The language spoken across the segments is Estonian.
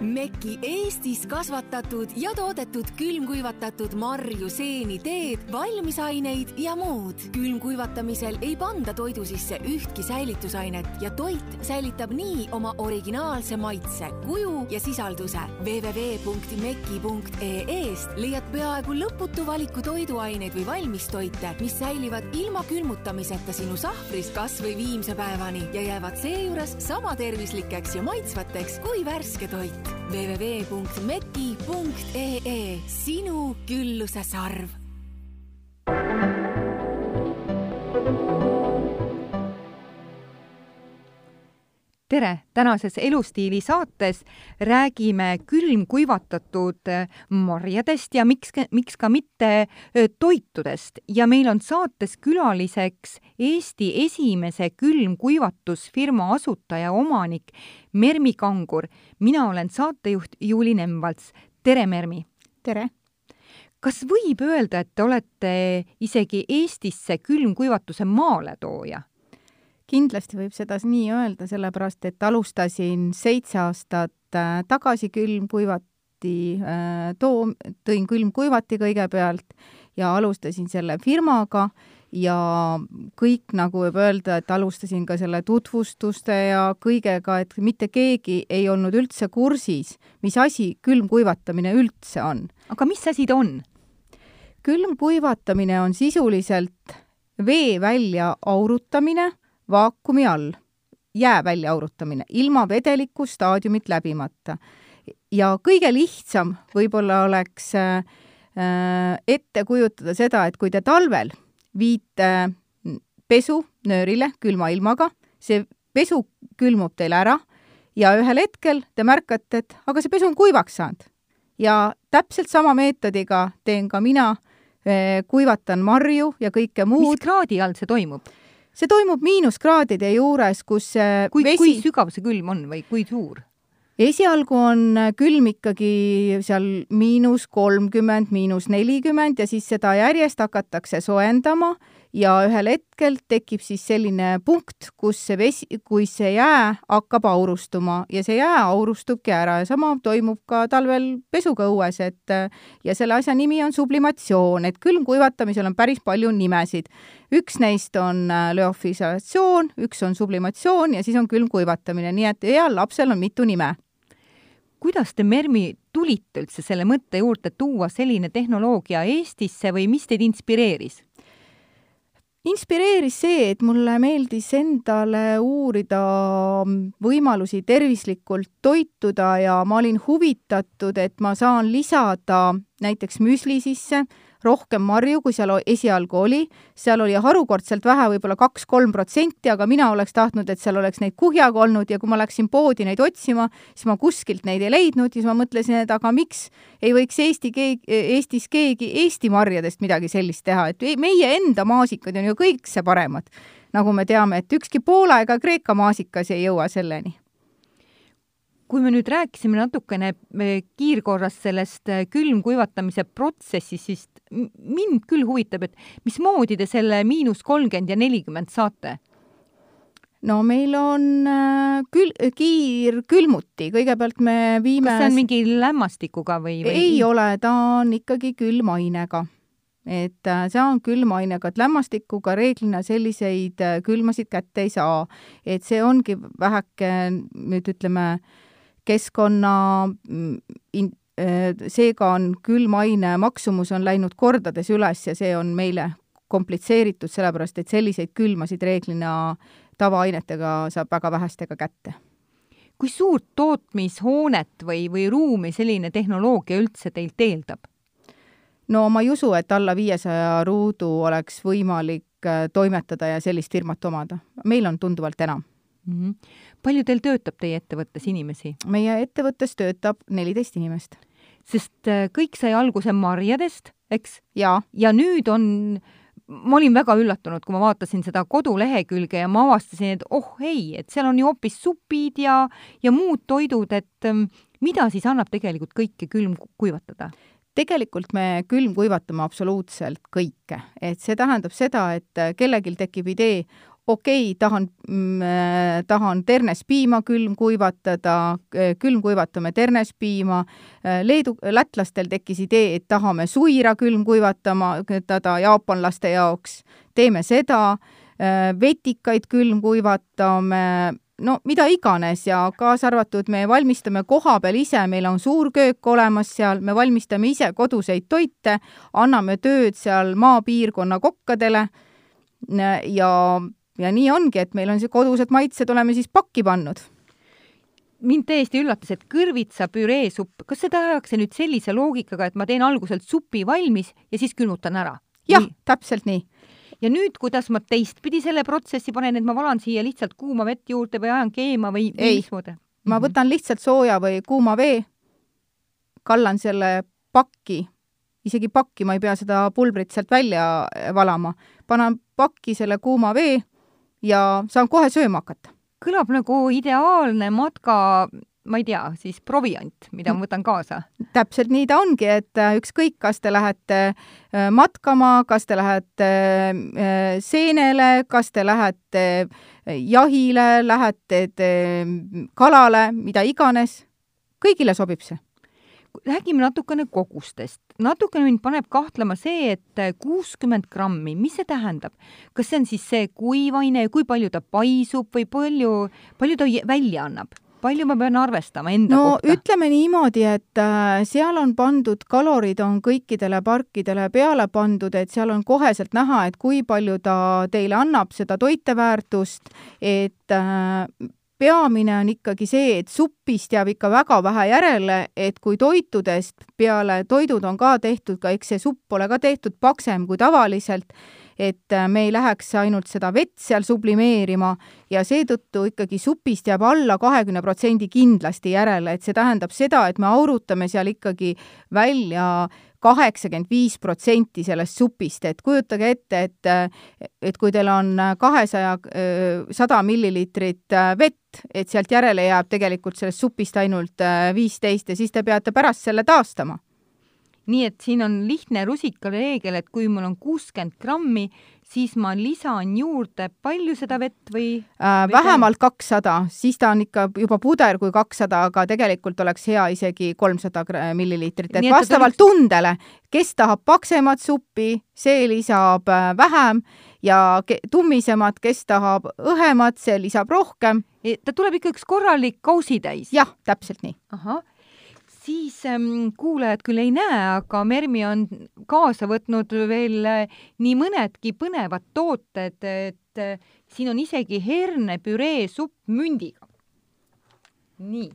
Meki Eestis kasvatatud ja toodetud külmkuivatatud marju, seeni, teed, valmisaineid ja muud. külmkuivatamisel ei panda toidu sisse ühtki säilitusainet ja toit säilitab nii oma originaalse maitse, kuju ja sisalduse. www.meki.ee-st leiad peaaegu lõputu valiku toiduaineid või valmistoite, mis säilivad ilma külmutamiseta sinu sahvris kas või viimse päevani ja jäävad seejuures sama tervislikeks ja maitsvateks kui värske toit www.meki.ee sinu külluse sarv tere, tänases Elustiili saates räägime külmkuivatatud marjadest ja miks, miks ka mitte toitudest ja meil on saates külaliseks Eesti esimese külmkuivatusfirma asutaja, omanik Mermi Kangur. mina olen saatejuht Juuli Nemvalts. tere, Mermi! tere! kas võib öelda, et te olete isegi Eestisse külmkuivatuse maaletooja? Kindlasti võib seda nii öelda, sellepärast et alustasin seitse aastat äh, tagasi külmkuivati äh, too, tõin külmkuivati kõigepealt ja alustasin selle firmaga ja kõik, nagu võib öelda, et alustasin ka selle tutvustuste ja kõigega, et mitte keegi ei olnud üldse kursis, mis asi külmkuivatamine üldse on. aga mis asi ta on? külmkuivatamine on sisuliselt vee välja aurutamine vaakumi all, jää väljaurutamine, ilma vedeliku staadiumit läbimata. ja kõige lihtsam võib-olla oleks äh, ette kujutada seda, et kui te talvel viite pesu nöörile külma ilmaga, see pesu külmub teil ära ja ühel hetkel te märkate, et aga see pesu on kuivaks saanud. ja täpselt sama meetodiga teen ka mina, äh, kuivatan marju ja kõike muud. mis kraadi all see toimub? See toimub miinuskraadide juures, kus kui vesi... kui sügav see külm on või kui suur? esialgu on külm ikkagi seal miinus kolmkümmend, miinus nelikümmend ja siis seda järjest hakatakse soojendama ja ühel hetkel tekib siis selline punkt, kus see vesi, kui see jää hakkab aurustuma ja see jää aurustubki ära ja sama toimub ka talvel pesuga õues, et ja selle asja nimi on sublimatsioon, et külmkuivatamisel on päris palju nimesid. üks neist on äh, löofisatsioon, üks on sublimatsioon ja siis on külmkuivatamine, nii et heal lapsel on mitu nime kuidas te, Mermi, tulite üldse selle mõtte juurde tuua selline tehnoloogia Eestisse või mis teid inspireeris? Inspireeris see, et mulle meeldis endale uurida võimalusi tervislikult toituda ja ma olin huvitatud, et ma saan lisada näiteks müsli sisse rohkem marju, kui seal esialgu oli. seal oli harukordselt vähe, võib-olla kaks-kolm protsenti, aga mina oleks tahtnud, et seal oleks neid kuhjaga olnud ja kui ma läksin poodi neid otsima, siis ma kuskilt neid ei leidnud ja siis ma mõtlesin, et aga miks ei võiks Eesti keegi, Eestis keegi Eesti marjadest midagi sellist teha, et meie enda maasikad on ju kõikse paremad. nagu me teame, et ükski Poola ega Kreeka maasikas ei jõua selleni kui me nüüd rääkisime natukene kiirkorras sellest äh, külmkuivatamise protsessist, siis mind küll huvitab, et mismoodi te selle miinus kolmkümmend ja nelikümmend saate? no meil on äh, kül-, kiirkülmuti, kõigepealt me viime kas see on mingi lämmastikuga või, või...? ei ole, ta on ikkagi külmainega. et äh, see on külmainega, et lämmastikuga reeglina selliseid külmasid kätte ei saa. et see ongi väheke nüüd ütleme äh, keskkonna mm, in-, äh, seega on külmaine maksumus on läinud kordades üles ja see on meile komplitseeritud, sellepärast et selliseid külmasid reeglina tavaainetega saab väga vähestega kätte. kui suurt tootmishoonet või, või ruumi selline tehnoloogia üldse teilt eeldab? no ma ei usu, et alla viiesaja ruudu oleks võimalik äh, toimetada ja sellist firmat omada. meil on tunduvalt enam mm. -hmm. palju teil töötab teie ettevõttes inimesi? meie ettevõttes töötab neliteist inimest. Sest äh, kõik sai alguse marjadest, eks? ja, nüüd on ma olin väga üllatunud, kui ma vaatasin seda kodulehekülge ja ma avastasin, et oh ei, et seal on ju hoopis supid ja, ja muud toidud, et ähm, mida siis annab tegelikult kõike külmkuivatada? tegelikult me külmkuivatame absoluutselt kõike, et see tähendab seda, et kellelgi tekib idee, okei okay,, tahan mm,, tahan ternespiima külmkuivatada, külmkuivatame ternespiima, Leedu, lätlastel tekkis idee, et tahame suira külmkuivatama, tada jaapanlaste jaoks, teeme seda, vetikaid külmkuivatame, no mida iganes ja kaasa arvatud me valmistame koha peal ise, meil on suur köök olemas seal, me valmistame ise koduseid toite, anname tööd seal maapiirkonna kokkadele ja ja nii ongi, et meil on see kodused maitsed oleme siis pakki pannud. mind täiesti üllatas, et kõrvitsa püreesupp, kas seda tehakse nüüd sellise loogikaga, et ma teen alguselt supi valmis ja siis külmutan ära? jah, täpselt nii. ja nüüd, kuidas ma teistpidi selle protsessi panen, et ma valan siia lihtsalt kuuma vett juurde või ajan keema või mismoodi? ma mhm. võtan lihtsalt sooja või kuuma vee, kallan selle pakki, isegi pakki, ma ei pea seda pulbrit sealt välja valama, panen pakki selle kuuma vee ja saan kohe sööma hakata. kõlab nagu ideaalne matka ma ei tea, siis proviant, mida ma võtan kaasa? täpselt nii ta ongi, et äh, ükskõik, kas te lähete äh, matkama, kas te lähete äh, seenele, kas te lähete jahile, lähete kalale, mida iganes, kõigile sobib see räägime natukene kogustest. natukene mind paneb kahtlema see, et kuuskümmend grammi, mis see tähendab? kas see on siis see kuivaine kui palju ta paisub või palju, palju ta välja annab? palju ma pean arvestama enda no, kohta? ütleme niimoodi, et äh, seal on pandud, kalorid on kõikidele parkidele peale pandud, et seal on koheselt näha, et kui palju ta teile annab seda toiteväärtust, et äh, peamine on ikkagi see, et supist jääb ikka väga vähe järele, et kui toitudest peale, toidud on ka tehtud ka, eks see supp ole ka tehtud paksem kui tavaliselt, et äh, me ei läheks ainult seda vett seal sublimeerima ja seetõttu ikkagi supist jääb alla kahekümne protsendi kindlasti järele, et see tähendab seda, et me aurutame seal ikkagi välja kaheksakümmend viis protsenti sellest supist, et kujutage ette, et et kui teil on kahesaja, sada milliliitrit vett, et sealt järele jääb tegelikult sellest supist ainult viisteist ja siis te peate pärast selle taastama nii et siin on lihtne rusikareegel, et kui mul on kuuskümmend grammi, siis ma lisan juurde palju seda vett või äh,? vähemalt kakssada, siis ta on ikka juba puder kui kakssada, aga tegelikult oleks hea isegi kolmsada milliliitrit, et vastavalt tuleks... tundele, kes tahab paksemat suppi, see lisab äh, vähem ja tummisemat, kes tahab õhemat, see lisab rohkem. E, ta tuleb ikka üks korralik kausitäis? jah, täpselt nii. ahah siis ähm, kuulajad küll ei näe, aga Mermi on kaasa võtnud veel äh, nii mõnedki põnevad tooted, et äh, siin on isegi hernepüree supp mündiga. nii.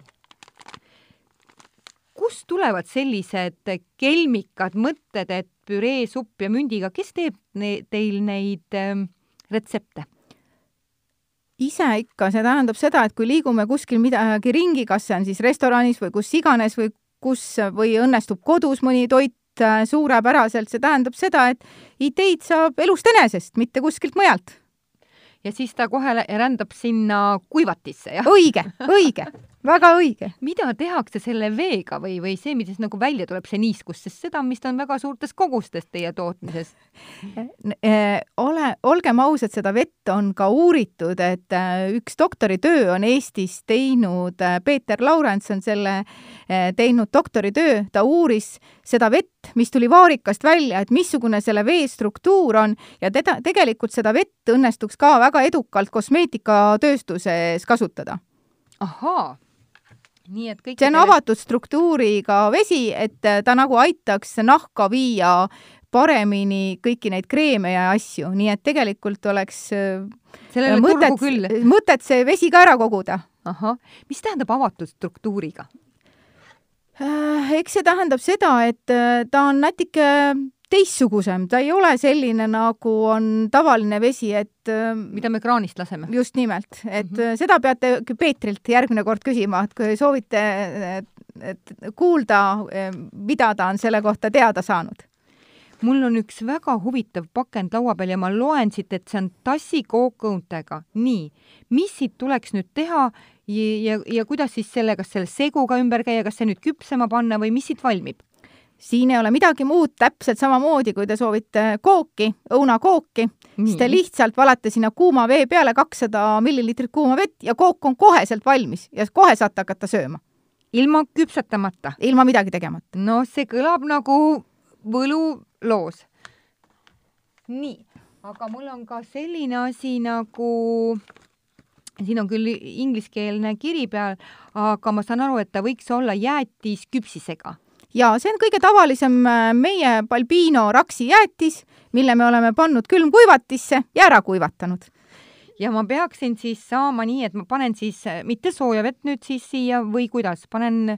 kust tulevad sellised kelmikad mõtted, et püree supp ja mündiga, kes teeb ne teil neid ähm, retsepte? ise ikka, see tähendab seda, et kui liigume kuskil midagi ringi, kas see on siis restoranis või kus iganes või kus või õnnestub kodus mõni toit äh, suurepäraselt, see tähendab seda, et ideid saab elust enesest, mitte kuskilt mujalt. ja siis ta kohe rändab sinna kuivatisse, jah? õige, õige väga õige. mida tehakse selle veega või, või see, mis nagu välja tuleb, see niiskus, sest seda vist on väga suurtes kogustes teie tootmises äh, ole, olgem ausad, seda vett on ka uuritud, et äh, üks doktoritöö on Eestis teinud, äh, Peeter Laurents on selle teinud doktoritöö, ta uuris seda vett, mis tuli vaarikast välja, et missugune selle vee struktuur on ja teda, tegelikult seda vett õnnestuks ka väga edukalt kosmeetikatööstuses kasutada. ahaa nii et kõik see on avatud struktuuriga vesi, et ta nagu aitaks nahka viia paremini kõiki neid kreeme ja asju, nii et tegelikult oleks äh, mõtet, mõtet see vesi ka ära koguda. ahah, mis tähendab avatud struktuuriga? Äh, eks see tähendab seda, et äh, ta on natuke teistsugusem, ta ei ole selline, nagu on tavaline vesi, et ähm, mida me kraanist laseme. just nimelt, et mm -hmm. seda peate Peetrilt järgmine kord küsima, et kui soovite et kuulda, mida ta on selle kohta teada saanud mul on üks väga huvitav pakend laua peal ja ma loen siit, et see on tassikookkõuntega. nii, mis siit tuleks nüüd teha ja, ja, ja kuidas siis selle, kas selle seguga ümber käia, kas see nüüd küpsema panna või mis siit valmib? Siin ei ole midagi muud, täpselt samamoodi, kui te soovite kooki, õunakooki, siis te lihtsalt valate sinna kuuma vee peale kakssada milliliitrit kuuma vett ja kook on koheselt valmis ja kohe saate hakata sööma. ilma küpsetamata? ilma midagi tegemata. no see kõlab nagu võluloos. nii, aga mul on ka selline asi nagu siin on küll ingliskeelne kiri peal, aga ma saan aru, et ta võiks olla jäätis küpsisega ja see on kõige tavalisem äh, meie Balbino raksi jäätis, mille me oleme pannud külmkuivatisse ja ära kuivatanud. ja ma peaksin siis saama nii, et ma panen siis äh, mitte sooja vett nüüd siis siia või kuidas, panen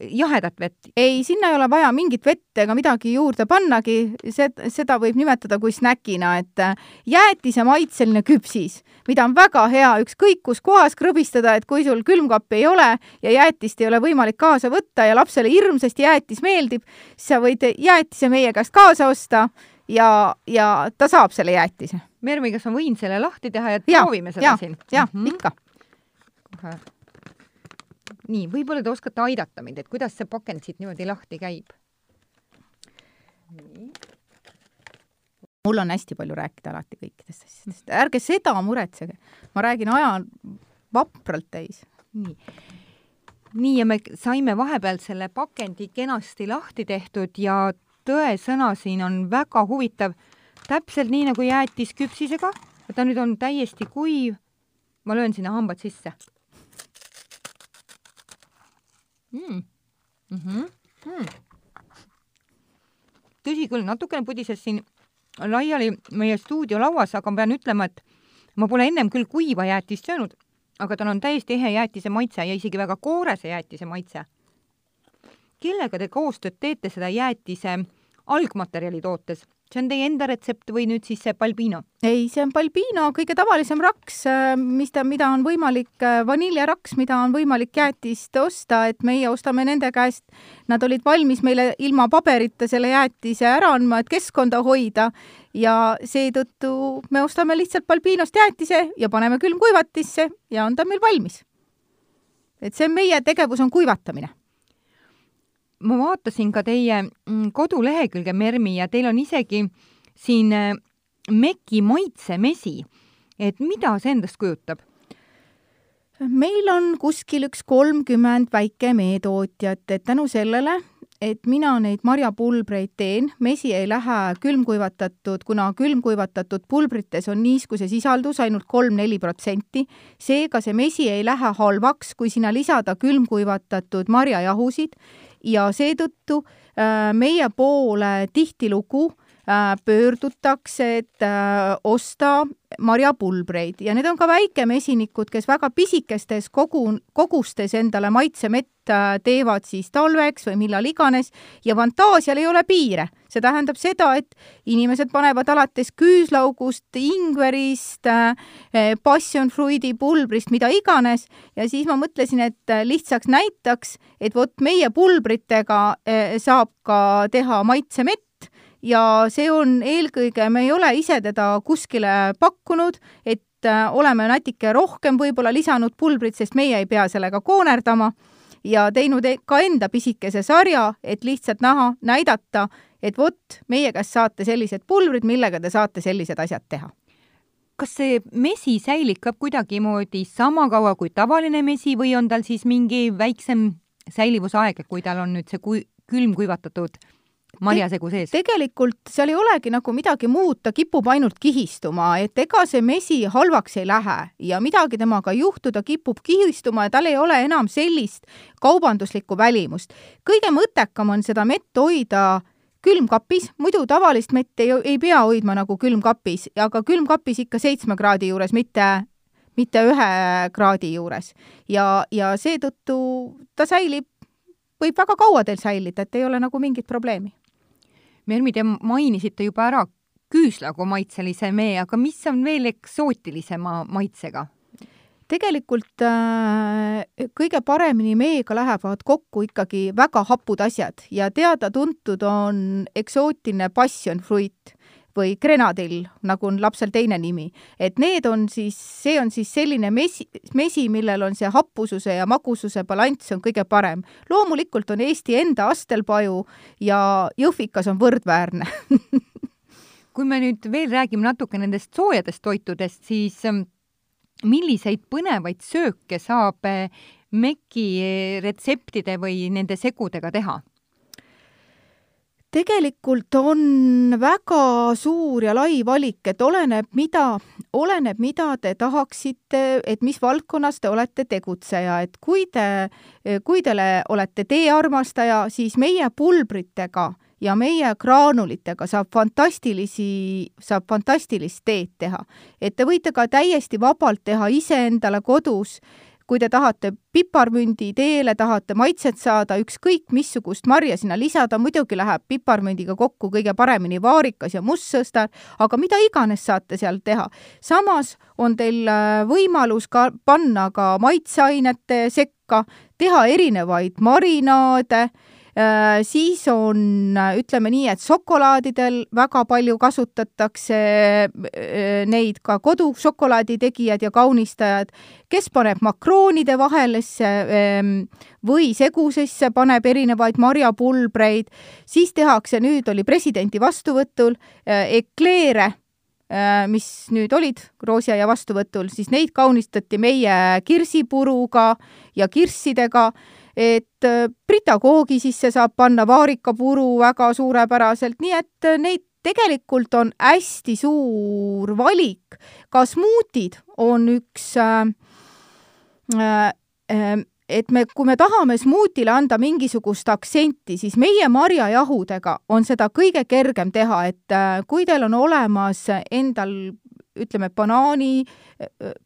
jahedat vett? ei, sinna ei ole vaja mingit vett ega midagi juurde pannagi, seda võib nimetada kui snäkina, et äh, jäätise maitseline küpsis, mida on väga hea ükskõik kus kohas krõbistada, et kui sul külmkappi ei ole ja jäätist ei ole võimalik kaasa võtta ja lapsele hirmsasti jäätis meeldib, siis sa võid jäätise meie käest kaasa osta ja, ja ta saab selle jäätise. Mermi, kas ma võin selle lahti teha ja proovime seda ja, siin? jah mm -hmm., ikka. kohe nii, võib-olla te oskate aidata mind, et kuidas see pakend siit niimoodi lahti käib? mul on hästi palju rääkida alati kõikidest asjadest, ärge seda muretsege, ma räägin aja vapralt täis. nii, nii ja me saime vahepeal selle pakendi kenasti lahti tehtud ja tõesõna siin on väga huvitav, täpselt nii nagu jäätis küpsisega, ta nüüd on täiesti kuiv. ma löön sinna hambad sisse mm.. Mm -hmm. mm. tõsi küll, natukene pudises siin laiali meie stuudiolauas, aga ma pean ütlema, et ma pole ennem küll kuiva jäätist söönud, aga tal on täiesti ehe jäätise maitse ja isegi väga koorese jäätise maitse. kellega te koostööd teete seda jäätise algmaterjali tootes? See on teie enda retsept või nüüd siis see Balbino? ei, see on Balbino kõige tavalisem raks, äh, mis ta, mida on võimalik, äh, vaniljaraks, mida on võimalik jäätist osta, et meie ostame nende käest, nad olid valmis meile ilma paberita selle jäätise ära andma, et keskkonda hoida ja seetõttu me ostame lihtsalt Balbinost jäätise ja paneme külmkuivatisse ja on ta meil valmis. et see on meie tegevus, on kuivatamine ma vaatasin ka teie mm, kodulehekülge, Mermi, ja teil on isegi siin äh, meki maitsemesi. et mida see endast kujutab? meil on kuskil üks kolmkümmend väikemeetootjat, et tänu sellele, et mina neid marjapulbreid teen, mesi ei lähe külmkuivatatud, kuna külmkuivatatud pulbrites on niiskuse sisaldus ainult kolm-neli protsenti, seega see mesi ei lähe halvaks, kui sinna lisada külmkuivatatud marjajahusid ja seetõttu äh, meie poole tihtilugu pöördutakse, et äh, osta marjapulbreid. Ja need on ka väikemesinikud, kes väga pisikestes kogu, kogustes endale maitsemett teevad siis talveks või millal iganes. Ja fantaasial ei ole piire. see tähendab seda, et inimesed panevad alates küüslaugust, ingverist, passion fruit'i pulbrist, mida iganes. Ja siis ma mõtlesin, et lihtsaks näitaks, et vot meie pulbritega saab ka teha maitsemett, ja see on eelkõige, me ei ole ise teda kuskile pakkunud, et äh, oleme natuke rohkem võib-olla lisanud pulbrit, sest meie ei pea sellega koonerdama ja teinud e-, ka enda pisikese sarja, et lihtsalt näha, näidata, et vot, meie käest saate sellised pulbrid, millega te saate sellised asjad teha. Kas see mesi säilikab kuidagimoodi sama kaua kui tavaline mesi või on tal siis mingi väiksem säilivusaeg, kui tal on nüüd see kui, külmkuivatatud marjasegu sees? tegelikult seal ei olegi nagu midagi muud, ta kipub ainult kihistuma, et ega see mesi halvaks ei lähe ja midagi temaga ei juhtu, ta kipub kihistuma ja tal ei ole enam sellist kaubanduslikku välimust. kõige mõttekam on seda mett hoida külmkapis, muidu tavalist mett ei, ei pea hoidma nagu külmkapis, aga külmkapis ikka seitsme kraadi juures, mitte mitte ühe kraadi juures. ja, ja seetõttu ta säilib, võib väga kaua teil säilida, et ei ole nagu mingit probleemi Mermi, te mainisite juba ära küüslagu maitselise mee, aga mis on veel eksootilisema maitsega? tegelikult äh, kõige paremini meega lähevad kokku ikkagi väga hapud asjad ja teada-tuntud on eksootiline passion fruit või Grenadill, nagu on lapsel teine nimi. et need on siis, see on siis selline mesi, mesi, millel on see happususe ja magususe balanss on kõige parem. loomulikult on Eesti enda astelpaju ja jõhvikas on võrdväärne kui me nüüd veel räägime natuke nendest soojadest toitudest, siis ähm, milliseid põnevaid sööke saab äh, MEK-i retseptide või nende segudega teha? Tegelikult on väga suur ja lai valik, et oleneb, mida, oleneb, mida te tahaksite, et mis valdkonnas te olete tegutseja, et kui te, kui te olete teearmastaja, siis meie pulbritega ja meie graanulitega saab fantastilisi, saab fantastilist teed teha. et te võite ka täiesti vabalt teha iseendale kodus kui te tahate piparmündi teele, tahate maitset saada, ükskõik missugust marja sinna lisada, muidugi läheb piparmündiga kokku kõige paremini vaarikas ja mustsõstar, aga mida iganes saate seal teha. samas on teil äh, võimalus ka panna ka maitseainete sekka, teha erinevaid marinaade siis on, ütleme nii, et šokolaadidel väga palju kasutatakse äh, neid ka kodušokolaadi tegijad ja kaunistajad, kes paneb makroonide vahelesse ähm, või segusesse, paneb erinevaid marjapulbreid, siis tehakse, nüüd oli presidendi vastuvõtul äh, ekleere mis nüüd olid roosiaia vastuvõtul, siis neid kaunistati meie kirsipuruga ja kirssidega et äh, Brita koogi sisse saab panna vaarikapuru väga suurepäraselt, nii et äh, neid tegelikult on hästi suur valik. ka smuutid on üks äh, äh, äh et me, kui me tahame smuutile anda mingisugust aktsenti, siis meie marjajahudega on seda kõige kergem teha, et kui teil on olemas endal ütleme, banaani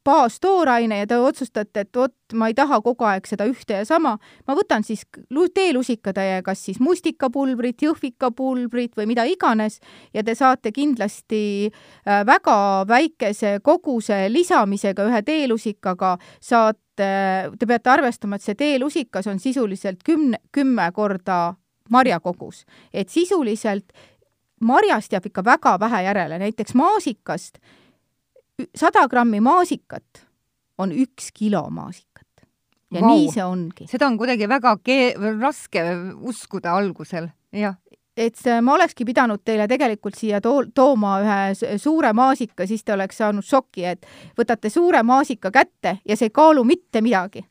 baastooraine ja te otsustate, et vot, ma ei taha kogu aeg seda ühte ja sama, ma võtan siis teelusikatäie, kas siis mustikapulbrit, jõhvikapulbrit või mida iganes ja te saate kindlasti äh, väga väikese koguse lisamisega ühe teelusikaga saate, te peate arvestama, et see teelusikas on sisuliselt kümne, kümme korda marjakogus, et sisuliselt marjast jääb ikka väga vähe järele, näiteks maasikast sada grammi maasikat on üks kilo maasikat. ja Vau. nii see ongi. seda on kuidagi väga ke-, raske uskuda algusel, jah et ma olekski pidanud teile tegelikult siia too-, tooma ühe suure maasika, siis te oleks saanud šoki, et võtate suure maasika kätte ja see ei kaalu mitte midagi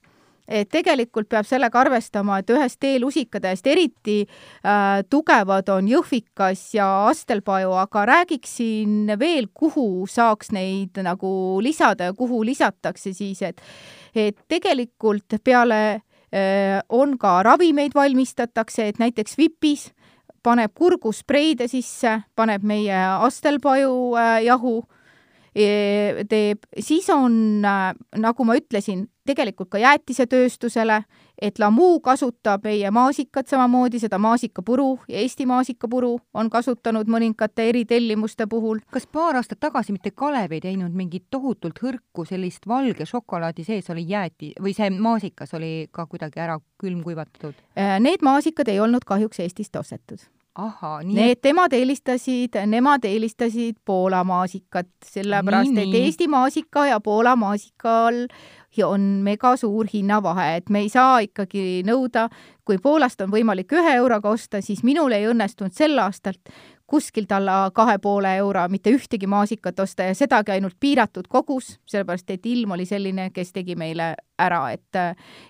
et tegelikult peab sellega arvestama, et ühest teelusikadest eriti äh, tugevad on jõhvikas ja astelpaju, aga räägiksin veel, kuhu saaks neid nagu lisada ja kuhu lisatakse siis, et et tegelikult peale äh, on ka ravimeid valmistatakse, et näiteks Vipis paneb kurguspreide sisse, paneb meie astelpaju äh, jahu teeb, siis on, äh, nagu ma ütlesin, tegelikult ka jäätisetööstusele, et Lamu kasutab meie maasikat samamoodi, seda maasikapuru ja Eesti maasikapuru on kasutanud mõningate eritellimuste puhul. kas paar aastat tagasi mitte Kalev ei teinud mingit tohutult hõrku sellist valge šokolaadi sees oli jääti või see maasikas oli ka kuidagi ära külmkuivatatud? Äh, need maasikad ei olnud kahjuks Eestist ostetud ahhaa, nii Need temad eelistasid, nemad eelistasid Poola maasikat, sellepärast et Eesti maasika ja Poola maasikal on mega suur hinnavahe, et me ei saa ikkagi nõuda, kui Poolast on võimalik ühe euroga osta, siis minul ei õnnestunud sel aastal kuskilt alla kahe poole euro mitte ühtegi maasikat osta ja sedagi ainult piiratud kogus, sellepärast et ilm oli selline, kes tegi meile ära, et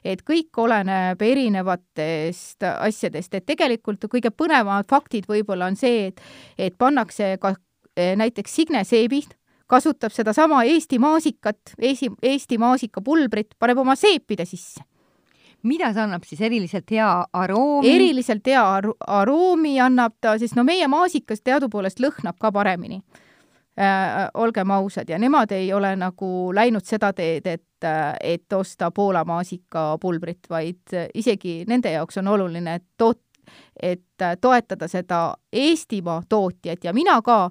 et kõik oleneb erinevatest asjadest, et tegelikult kõige põnevamad faktid võib-olla on see, et et pannakse ka eh, näiteks Signe Seebist kasutab sedasama Eesti maasikat, Eesti, Eesti maasikapulbrit, paneb oma seepide sisse. Mida see annab siis, eriliselt hea aroomi? eriliselt hea ar aroomi annab ta, sest no meie maasikas teadupoolest lõhnab ka paremini äh,. olgem ausad, ja nemad ei ole nagu läinud seda teed, et, et osta Poola maasikapulbrit, vaid isegi nende jaoks on oluline, et toot-, et toetada seda Eestimaa tootjat ja mina ka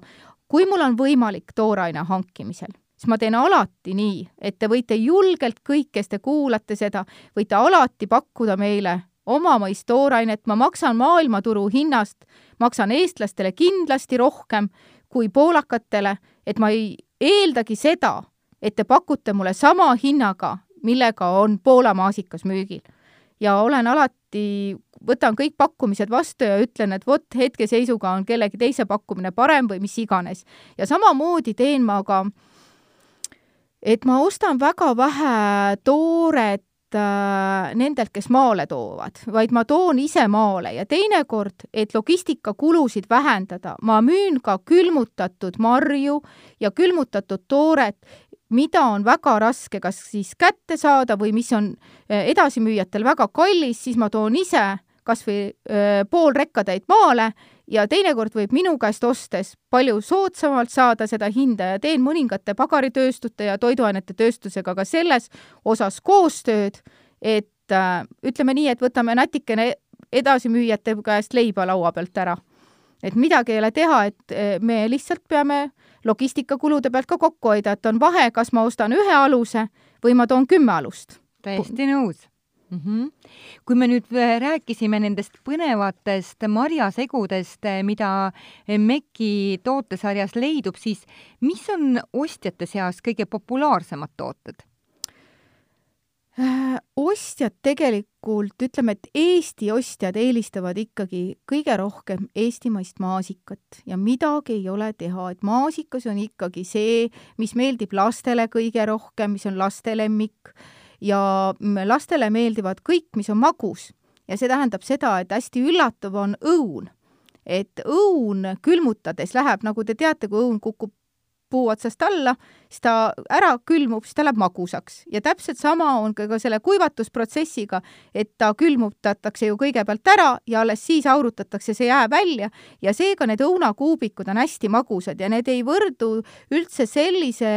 kui mul on võimalik tooraine hankimisel, siis ma teen alati nii, et te võite julgelt kõik, kes te kuulate seda, võite alati pakkuda meile omamaist toorainet, ma maksan maailmaturu hinnast, maksan eestlastele kindlasti rohkem, kui poolakatele, et ma ei eeldagi seda, et te pakute mulle sama hinnaga, millega on Poola maasikas müügil. ja olen alati, võtan kõik pakkumised vastu ja ütlen, et vot hetkeseisuga on kellegi teise pakkumine parem või mis iganes. ja samamoodi teen ma ka, et ma ostan väga vähe tooret äh, nendelt, kes maale toovad, vaid ma toon ise maale. Ja teinekord, et logistikakulusid vähendada, ma müün ka külmutatud marju ja külmutatud tooret, mida on väga raske kas siis kätte saada või mis on äh, edasimüüjatel väga kallis, siis ma toon ise kas või äh, pool rekkatäit maale ja teinekord võib minu käest ostes palju soodsamalt saada seda hinda ja teen mõningate pagaritööstute ja toiduainete tööstusega ka selles osas koostööd, et äh, ütleme nii, et võtame natikene edasimüüjate käest leiba laua pealt ära. et midagi ei ole teha, et äh, me lihtsalt peame logistikakulude pealt ka kokku hoida, et on vahe, kas ma ostan ühe aluse või ma toon kümme alust. täiesti nõus mm. -hmm. kui me nüüd äh, rääkisime nendest põnevatest marjasegudest, äh, mida MEK-i tootesarjas leidub, siis mis on ostjate seas kõige populaarsemad tooted? Äh, ostjad tegelikult, ütleme, et Eesti ostjad eelistavad ikkagi kõige rohkem eestimaist maasikat ja midagi ei ole teha, et maasikas on ikkagi see, mis meeldib lastele kõige rohkem, mis on laste lemmik ja lastele meeldivad kõik, mis on magus. ja see tähendab seda, et hästi üllatav on õun. et õun külmutades läheb, nagu te teate, kui õun kukub puu otsast alla, siis ta ära külmub, siis ta läheb magusaks. ja täpselt sama on ka, selle kuivatusprotsessiga, et ta külmutatakse ju kõigepealt ära ja alles siis aurutatakse see jää välja. Ja seega need õunakuubikud on hästi magusad ja need ei võrdu üldse sellise,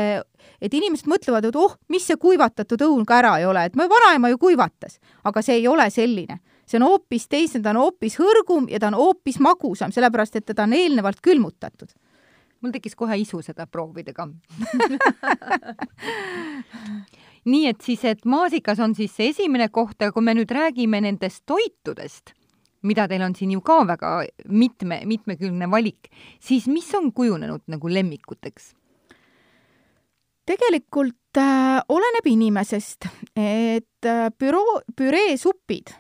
et inimesed mõtlevad, et oh, mis see kuivatatud õun ka ära ei ole, et mu vanaema ju kuivatas, aga see ei ole selline. See on hoopis teisem, ta on hoopis hõrgum ja ta on hoopis magusam, sellepärast et teda on eelnevalt külmutatud mul tekkis kohe isu seda proovida ka nii et siis, et maasikas on siis see esimene koht, aga kui me nüüd räägime nendest toitudest, mida teil on siin ju ka väga mitme, mitmekülgne valik, siis mis on kujunenud nagu lemmikuteks? tegelikult äh, oleneb inimesest, et äh, büroo, püreesupid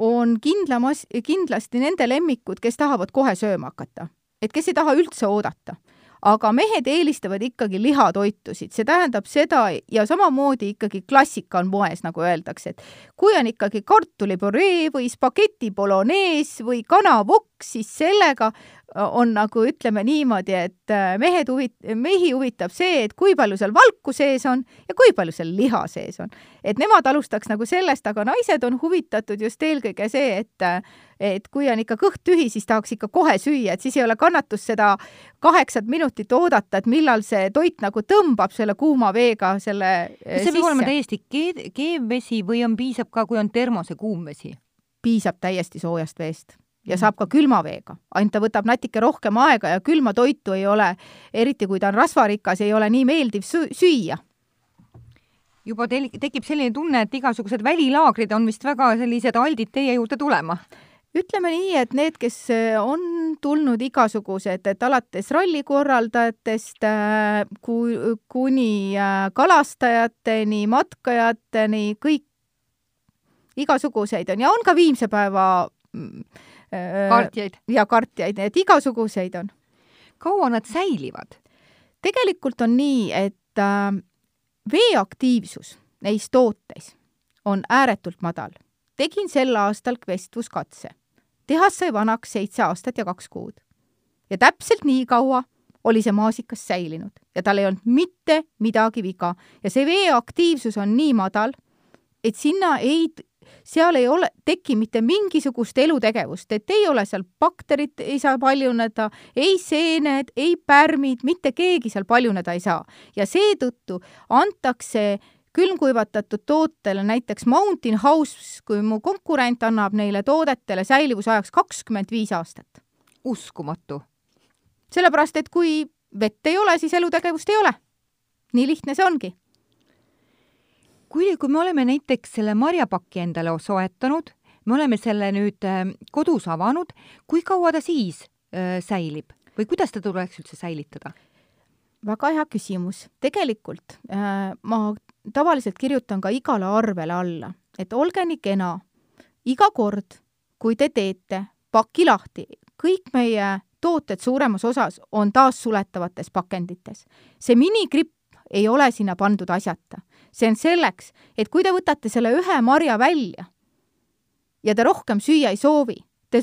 on kindlamas, kindlasti nende lemmikud, kes tahavad kohe sööma hakata, et kes ei taha üldse oodata aga mehed eelistavad ikkagi lihatoitusid, see tähendab seda ja samamoodi ikkagi klassika on moes, nagu öeldakse, et kui on ikkagi kartulipüree või spageti bolognese või kanavokk, siis sellega on nagu ütleme niimoodi, et äh, mehed huvit-, mehi huvitab see, et kui palju seal valku sees on ja kui palju seal liha sees on. et nemad alustaks nagu sellest, aga naised on huvitatud just eelkõige see, et äh, et kui on ikka kõht tühi, siis tahaks ikka kohe süüa, et siis ei ole kannatust seda kaheksat minutit oodata, et millal see toit nagu tõmbab selle kuuma veega selle kas see peab olema täiesti keed-, keevvesi või on, piisab ka, kui on termose kuum vesi? piisab täiesti soojast veest ja saab ka külma veega, ainult ta võtab natuke rohkem aega ja külma toitu ei ole, eriti kui ta on rasvarikas, ei ole nii meeldiv süüa. juba teil tekib selline tunne, et igasugused välilaagrid on vist väga sellised aldid teie juurde tulema? ütleme nii, et need, kes äh, on tulnud igasugused, et alates rallikorraldajatest äh, kui, kuni äh, kalastajateni, matkajateni, kõik igasuguseid on ja on ka viimse päeva mm, kartjaid. ja kartjaid, et igasuguseid on. kaua nad säilivad? tegelikult on nii, et äh, veeaktiivsus neis tooteis on ääretult madal. tegin sel aastal kvestvuskatse. tehas sai vanaks seitse aastat ja kaks kuud. ja täpselt nii kaua oli see maasikas säilinud ja tal ei olnud mitte midagi viga ja see veeaktiivsus on nii madal, et sinna ei seal ei ole, teki mitte mingisugust elutegevust, et ei ole seal bakterit, ei saa paljuneda, ei seened, ei pärmid, mitte keegi seal paljuneda ei saa. ja seetõttu antakse külmkuivatatud tootele, näiteks Mountain House, kui mu konkurent annab neile toodetele säilivusajaks kakskümmend viis aastat. uskumatu. sellepärast, et kui vett ei ole, siis elutegevust ei ole. nii lihtne see ongi kui, kui me oleme näiteks selle marjapaki endale soetanud, me oleme selle nüüd äh, kodus avanud, kui kaua ta siis äh, säilib? või kuidas teda tuleks üldse säilitada? väga hea küsimus. tegelikult äh, ma tavaliselt kirjutan ka igale arvele alla, et olge nii kena, iga kord, kui te teete paki lahti, kõik meie tooted suuremas osas on taassuletavates pakendites. see minikripp ei ole sinna pandud asjata. See on selleks, et kui te võtate selle ühe marja välja ja te rohkem süüa ei soovi, te,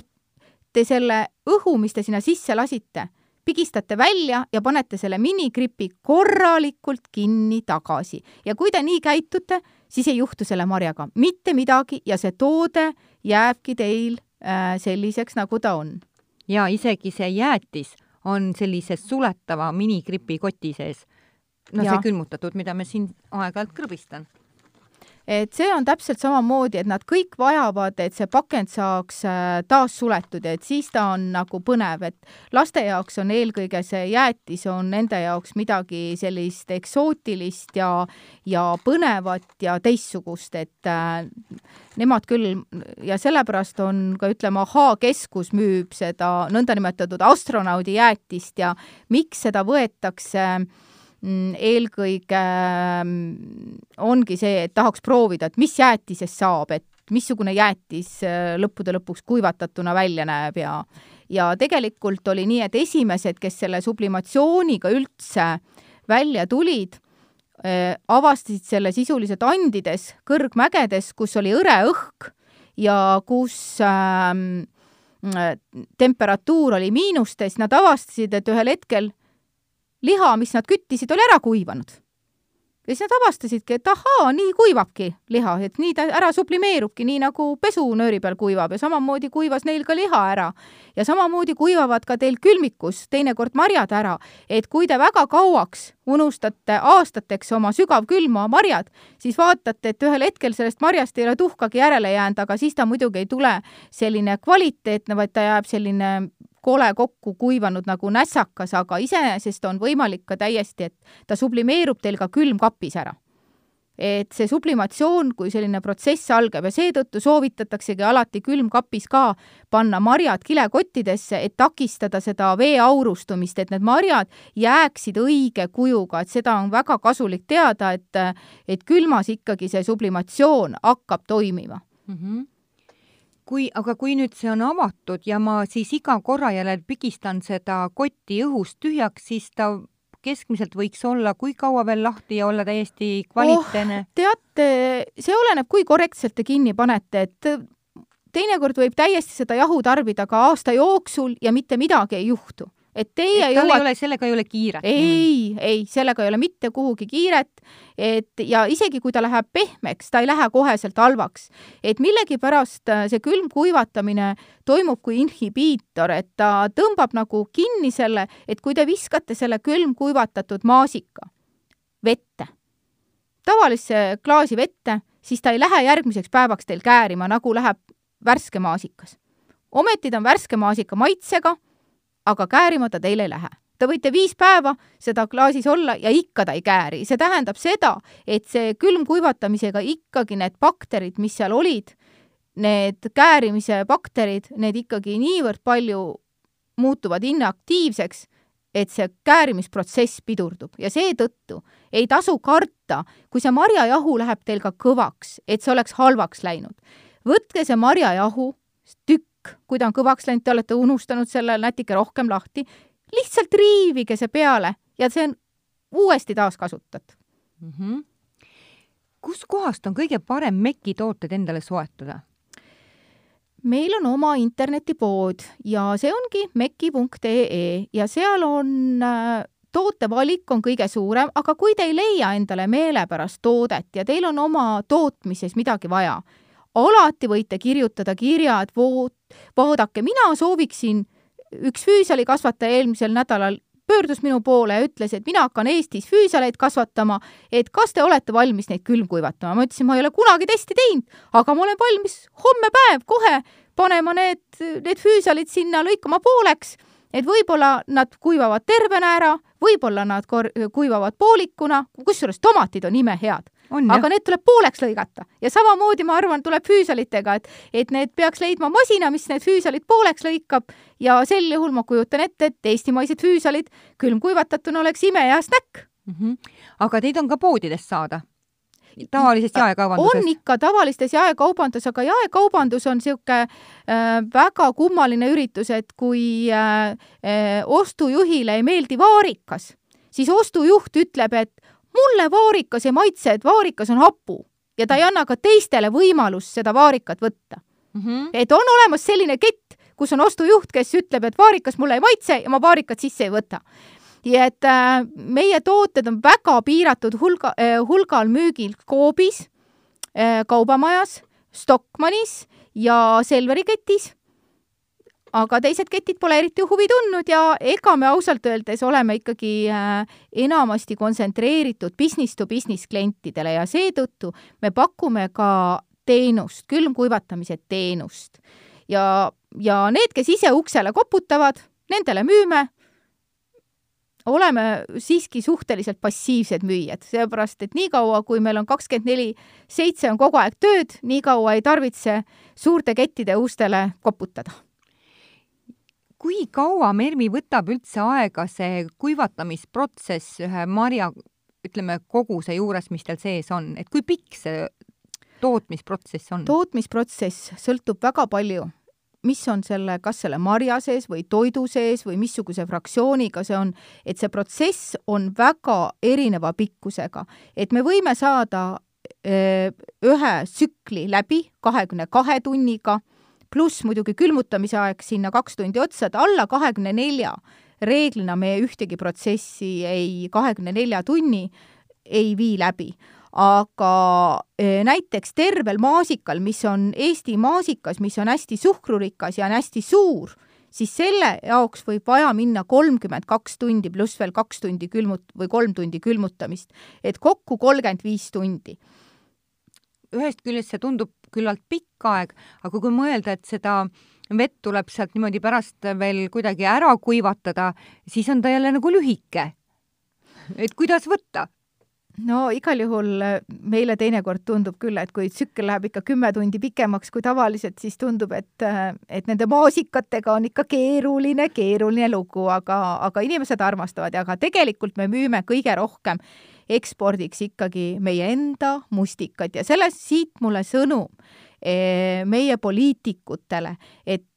te selle õhu, mis te sinna sisse lasite, pigistate välja ja panete selle minikripi korralikult kinni tagasi. ja kui te nii käitute, siis ei juhtu selle marjaga mitte midagi ja see toode jääbki teil äh, selliseks, nagu ta on. ja isegi see jäätis on sellise suletava minikripi koti sees. No ja. see külmutatud, mida me siin aeg-ajalt krõbistan et see on täpselt samamoodi, et nad kõik vajavad, et see pakend saaks äh, taas suletud ja et siis ta on nagu põnev, et laste jaoks on eelkõige see jäätis on nende jaoks midagi sellist eksootilist ja, ja põnevat ja teistsugust, et äh, nemad küll ja sellepärast on ka ütleme, Ahaa-keskus müüb seda nõndanimetatud astronaudi jäätist ja miks seda võetakse äh, eelkõige mm, ongi see, et tahaks proovida, et mis jäätisest saab, et missugune jäätis äh, lõppude lõpuks kuivatatuna välja näeb ja ja tegelikult oli nii, et esimesed, kes selle sublimatsiooniga üldse välja tulid, äh, avastasid selle sisuliselt Andides, kõrgmägedes, kus oli hõre õhk ja kus ähm, äh, temperatuur oli miinustes, nad avastasid, et ühel hetkel liha, mis nad küttisid, oli ära kuivanud. ja siis nad avastasidki, et ahaa, nii kuivabki liha, et nii ta ära sublimeerubki, nii nagu pesunööri peal kuivab ja samamoodi kuivas neil ka liha ära. ja samamoodi kuivavad ka teil külmikus teinekord marjad ära, et kui te väga kauaks unustate aastateks oma sügavkülma marjad, siis vaatate, et ühel hetkel sellest marjast ei ole tuhkagi järele jäänud, aga siis ta muidugi ei tule selline kvaliteetne, vaid ta jääb selline kole kokku kuivanud nagu nässakas, aga iseenesest on võimalik ka täiesti, et ta sublimeerub teil ka külmkapis ära. et see sublimatsioon kui selline protsess algab ja seetõttu soovitataksegi alati külmkapis ka panna marjad kilekottidesse, et takistada seda vee aurustumist, et need marjad jääksid õige kujuga, et seda on väga kasulik teada, et et külmas ikkagi see sublimatsioon hakkab toimima mm. -hmm kui, aga kui nüüd see on avatud ja ma siis iga korra jälle pigistan seda kotti õhust tühjaks, siis ta keskmiselt võiks olla kui kaua veel lahti ja olla täiesti kvaliteetne oh,? teate, see oleneb, kui korrektselt te kinni panete, et teinekord võib täiesti seda jahu tarbida ka aasta jooksul ja mitte midagi ei juhtu et teie et jõuad... ei ole, sellega ei ole kiiret? ei, ei, sellega ei ole mitte kuhugi kiiret, et ja isegi kui ta läheb pehmeks, ta ei lähe koheselt halvaks. et millegipärast äh, see külmkuivatamine toimub kui inhibiitor, et ta tõmbab nagu kinni selle, et kui te viskate selle külmkuivatatud maasika vette, tavalisse klaasi vette, siis ta ei lähe järgmiseks päevaks teil käärima, nagu läheb värske maasikas. ometi ta on värske maasika maitsega aga käärima ta teil ei lähe. Te võite viis päeva seda klaasis olla ja ikka ta ei kääri. see tähendab seda, et see külmkuivatamisega ikkagi need bakterid, mis seal olid, need käärimise bakterid, need ikkagi niivõrd palju muutuvad inaktiivseks, et see käärimisprotsess pidurdub ja seetõttu ei tasu karta, kui see marjajahu läheb teil ka kõvaks, et see oleks halvaks läinud. võtke see marjajahu, tükk kui ta on kõvaks läinud, te olete unustanud selle natuke rohkem lahti, lihtsalt riivige see peale ja see on uuesti taaskasutatud mm. -hmm. kuskohast on kõige parem MEK-i tooted endale soetada? meil on oma internetipood ja see ongi meki.ee ja seal on äh, tootevalik on kõige suurem, aga kui te ei leia endale meelepärast toodet ja teil on oma tootmises midagi vaja, alati võite kirjutada kirja, et voo, vaadake, mina sooviksin, üks füüsalikasvataja eelmisel nädalal pöördus minu poole ja ütles, et mina hakkan Eestis füüsaleid kasvatama, et kas te olete valmis neid külmkuivatama. ma ütlesin, ma ei ole kunagi testi teinud, aga ma olen valmis homme päev kohe panema need, need füüsalid sinna lõikama pooleks, et võib-olla nad kuivavad tervena ära, võib-olla nad kuivavad poolikuna, kusjuures tomatid on imehead aga need tuleb pooleks lõigata ja samamoodi ma arvan, tuleb füüsalitega, et, et need peaks leidma masina, mis need füüsalid pooleks lõikab ja sel juhul ma kujutan ette, et eestimaised füüsalid külmkuivatatuna oleks imehea snäkk mm. -hmm. aga teid on ka poodidest saada? tavalises jaekaubanduses? on ikka tavalistes jaekaubandus, aga jaekaubandus on niisugune äh, väga kummaline üritus, et kui äh, äh, ostujuhile ei meeldi vaarikas, siis ostujuht ütleb, et mulle vaarikas ei maitse, et vaarikas on hapu ja ta ei anna ka teistele võimalust seda vaarikat võtta mm. -hmm. et on olemas selline kett, kus on ostujuht, kes ütleb, et vaarikas mulle ei maitse ja ma vaarikat sisse ei võta nii et äh, meie tooted on väga piiratud hulga äh,, hulgal müügil Coopis äh,, Kaubamajas, Stockmannis ja Selveri ketis. Aga teised ketid pole eriti huvi tundnud ja ega me ausalt öeldes oleme ikkagi äh, enamasti kontsentreeritud business to business klientidele ja seetõttu me pakume ka teenust, külmkuivatamise teenust. ja, ja need, kes ise uksele koputavad, nendele müüme oleme siiski suhteliselt passiivsed müüjad, sellepärast et niikaua, kui meil on kakskümmend neli seitse on kogu aeg tööd, nii kaua ei tarvitse suurte kettide ustele koputada. Kui kaua, Mermi, võtab üldse aega see kuivatamisprotsess ühe marja, ütleme, koguse juures, mis tal sees on, et kui pikk see tootmisprotsess on? tootmisprotsess sõltub väga palju mis on selle, kas selle marja sees või toidu sees või missuguse fraktsiooniga see on, et see protsess on väga erineva pikkusega, et me võime saada öö, ühe tsükli läbi kahekümne kahe tunniga, pluss muidugi külmutamise aeg sinna kaks tundi otsa, et alla kahekümne nelja reeglina me ühtegi protsessi ei kahekümne nelja tunni ei vii läbi aga e, näiteks tervel maasikal, mis on Eesti maasikas, mis on hästi suhkrurikas ja on hästi suur, siis selle jaoks võib vaja minna kolmkümmend kaks tundi pluss veel kaks tundi külmut- või kolm tundi külmutamist, et kokku kolmkümmend viis tundi. Ühest küljest see tundub küllalt pikk aeg, aga kui mõelda, et seda vett tuleb sealt niimoodi pärast veel kuidagi ära kuivatada, siis on ta jälle nagu lühike. et kuidas võtta no igal juhul äh, meile teinekord tundub küll, et kui tsükkel läheb ikka kümme tundi pikemaks kui tavaliselt, siis tundub, et, äh, et nende maasikatega on ikka keeruline, keeruline lugu, aga, aga inimesed armastavad ja aga tegelikult me müüme kõige rohkem ekspordiks ikkagi meie enda mustikad. Ja sellest siit mulle sõnum eh, meie poliitikutele, et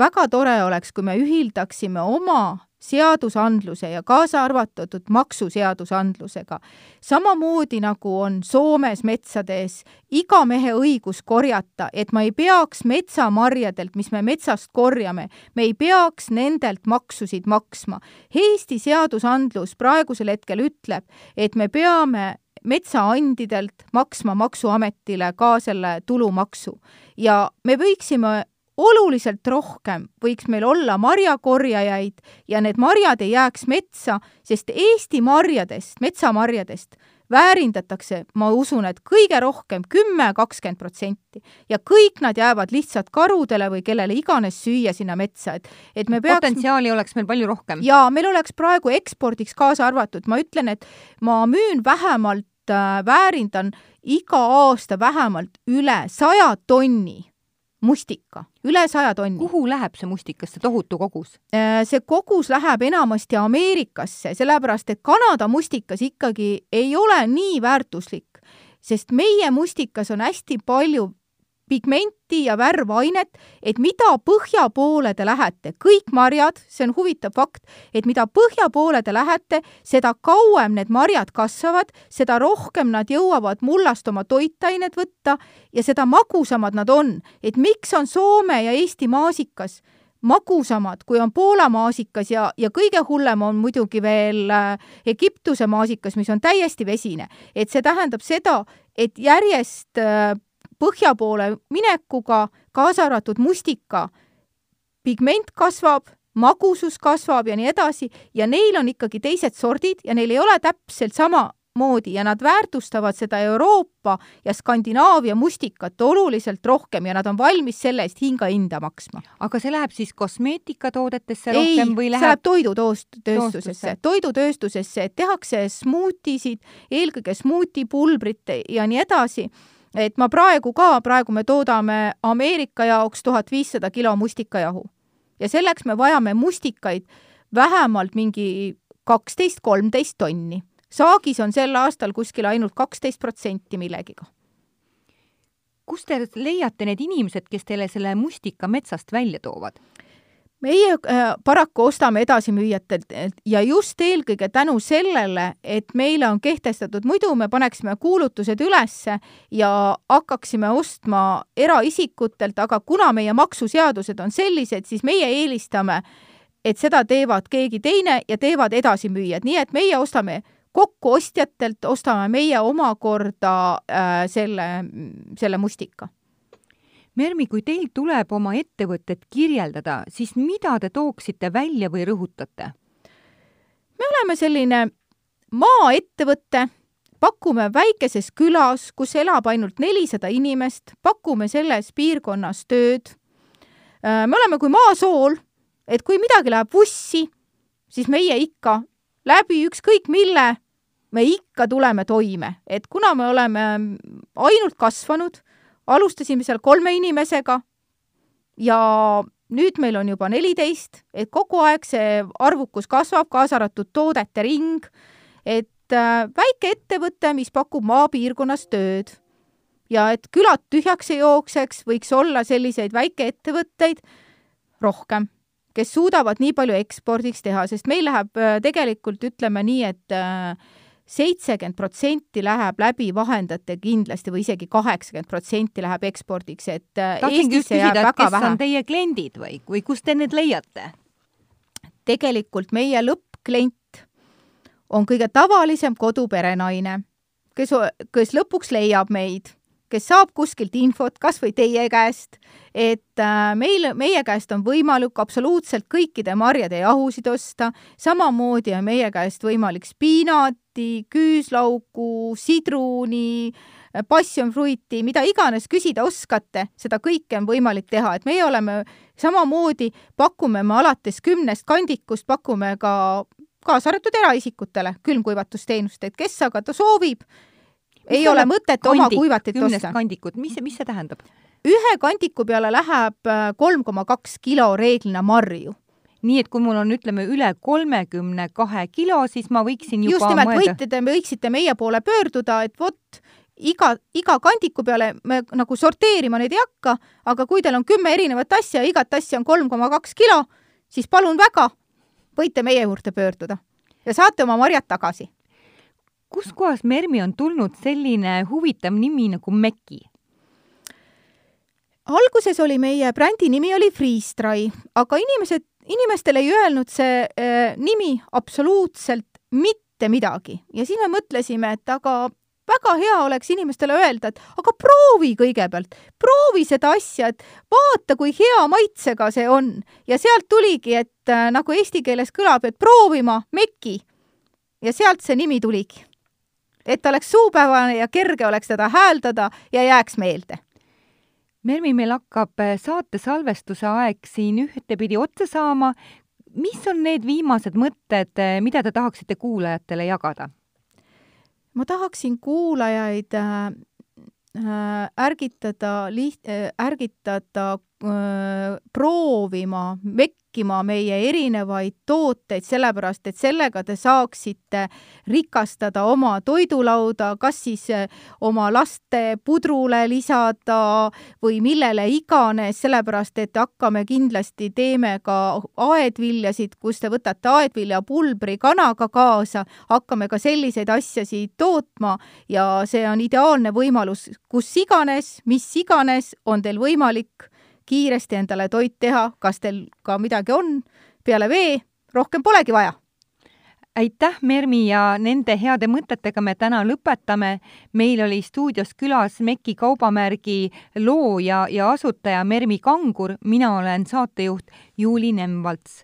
väga tore oleks, kui me ühildaksime oma seadusandluse ja kaasa arvatud maksuseadusandlusega. samamoodi nagu on Soomes metsades iga mehe õigus korjata, et ma ei peaks metsamarjadelt, mis me metsast korjame, me ei peaks nendelt maksusid maksma. Eesti seadusandlus praegusel hetkel ütleb, et me peame metsaandidelt maksma Maksuametile ka selle tulumaksu ja me võiksime oluliselt rohkem võiks meil olla marjakorjajaid ja need marjad ei jääks metsa, sest Eesti marjadest, metsamarjadest väärindatakse, ma usun, et kõige rohkem kümme, kakskümmend protsenti. ja kõik nad jäävad lihtsalt karudele või kellele iganes süüa sinna metsa, et, et me peaks potentsiaali oleks meil palju rohkem. jaa, meil oleks praegu ekspordiks kaasa arvatud, ma ütlen, et ma müün vähemalt äh,, väärindan iga aasta vähemalt üle saja tonni mustika, üle saja tonni. kuhu läheb see mustikas, see tohutu kogus? Äh, see kogus läheb enamasti Ameerikasse, sellepärast et Kanada mustikas ikkagi ei ole nii väärtuslik, sest meie mustikas on hästi palju pigmenti ja värvainet, et mida põhja poole te lähete, kõik marjad, see on huvitav fakt, et mida põhja poole te lähete, seda kauem need marjad kasvavad, seda rohkem nad jõuavad mullast oma toitained võtta ja seda magusamad nad on. et miks on Soome ja Eesti maasikas magusamad, kui on Poola maasikas ja, ja kõige hullem on muidugi veel äh, Egiptuse maasikas, mis on täiesti vesine. et see tähendab seda, et järjest äh, põhja poole minekuga, kaasa arvatud mustika, pigment kasvab, magusus kasvab ja nii edasi ja neil on ikkagi teised sordid ja neil ei ole täpselt sama samamoodi ja nad väärtustavad seda Euroopa ja Skandinaavia mustikat oluliselt rohkem ja nad on valmis selle eest hinga-hinda maksma. aga see läheb siis kosmeetikatoodetesse rohkem ei, või see läheb läheb toidutööstusesse. toidutööstusesse, et tehakse smuutisid, eelkõige smuutipulbrit ja nii edasi et ma praegu ka, praegu me toodame Ameerika jaoks tuhat viissada kilo mustikajahu ja selleks me vajame mustikaid vähemalt mingi kaksteist, kolmteist tonni. saagis on sel aastal kuskil ainult kaksteist protsenti millegiga. kust te leiate need inimesed, kes teile selle mustika metsast välja toovad? Meie äh, paraku ostame edasimüüjatelt ja just eelkõige tänu sellele, et meile on kehtestatud, muidu me paneksime kuulutused ülesse ja hakkaksime ostma eraisikutelt, aga kuna meie maksuseadused on sellised, siis meie eelistame, et seda teevad keegi teine ja teevad edasimüüjad, nii et meie ostame kokkuostjatelt, ostame meie omakorda äh, selle, selle mustika Mermi, kui teil tuleb oma ettevõtet kirjeldada, siis mida te tooksite välja või rõhutate? me oleme selline maaettevõte, pakume väikeses külas, kus elab ainult nelisada inimest, pakume selles piirkonnas tööd. me oleme kui maasool, et kui midagi läheb vussi, siis meie ikka läbi ükskõik mille, me ikka tuleme toime, et kuna me oleme ainult kasvanud, alustasime seal kolme inimesega ja nüüd meil on juba neliteist, et kogu aeg see arvukus kasvab, kaasa arvatud toodete ring, et äh, väike ettevõte, mis pakub maapiirkonnas tööd. Ja et külad tühjaks ei jookseks, võiks olla selliseid väikeettevõtteid rohkem, kes suudavad nii palju ekspordiks teha, sest meil läheb äh, tegelikult ütleme nii et, et seitsekümmend protsenti läheb läbi vahendajate kindlasti või isegi kaheksakümmend protsenti läheb ekspordiks, et äh, tahtsingi just küsida, et kes vähe on. teie kliendid või, või kust te need leiate? tegelikult meie lõppklient on kõige tavalisem koduperenaine, kes, kes lõpuks leiab meid, kes saab kuskilt infot, kas või teie käest, et äh, meil, meie käest on võimalik absoluutselt kõikide marjade jahusid osta, samamoodi on meie käest võimalik spiinati, küüslauku, sidruni, passionfruiti, mida iganes küsida oskate, seda kõike on võimalik teha, et meie oleme samamoodi pakume me alates kümnest kandikust, pakume ka kaasa arvatud eraisikutele külmkuivatusteenust, et kes aga ta soovib, ei ole mõtet oma kuivatit osta. kandikut, mis mis see tähendab? ühe kandiku peale läheb kolm koma kaks kilo reeglina marju. Nii et kui mul on, ütleme, üle kolmekümne kahe kilo, siis ma võiksin juba just nimelt, mõelda, võite, te võiksite meie poole pöörduda, et vot iga, iga kandiku peale me nagu sorteerima neid ei hakka, aga kui teil on kümme erinevat asja ja igat asja on kolm koma kaks kilo, siis palun väga, võite meie juurde pöörduda ja saate oma marjad tagasi. kuskohast Mermi on tulnud selline huvitav nimi nagu Meki? alguses oli meie brändi nimi oli Freeze-Dry, aga inimesed, inimestele ei öelnud see äh, nimi absoluutselt mitte midagi ja siis me mõtlesime, et aga väga hea oleks inimestele öelda, et aga proovi kõigepealt, proovi seda asja, et vaata, kui hea maitsega see on ja sealt tuligi, et äh, nagu eesti keeles kõlab, et proovima Meki. ja sealt see nimi tuligi. et oleks suupäevane ja kerge oleks teda hääldada ja jääks meelde Mermi, meil hakkab äh, saate salvestuse aeg siin ühtepidi otsa saama. mis on need viimased mõtted, mida te tahaksite kuulajatele jagada? ma tahaksin kuulajaid äh, äh, ärgitada liht- äh,, ärgitada äh, proovima, mekkima meie erinevaid tooteid, sellepärast et sellega te saaksite rikastada oma toidulauda, kas siis äh, oma laste pudrule lisada või millele iganes, sellepärast et hakkame kindlasti, teeme ka aedviljasid, kus te võtate aedviljapulbri kanaga kaasa, hakkame ka selliseid asjasid tootma ja see on ideaalne võimalus, kus iganes, mis iganes on teil võimalik kiiresti endale toit teha, kas teil ka midagi on peale vee, rohkem polegi vaja. Aitäh, Mermi ja nende heade mõtetega me täna lõpetame. meil oli stuudios külas Meki kaubamärgi looja ja asutaja Mermi Kangur, mina olen saatejuht Juuli Nemvalts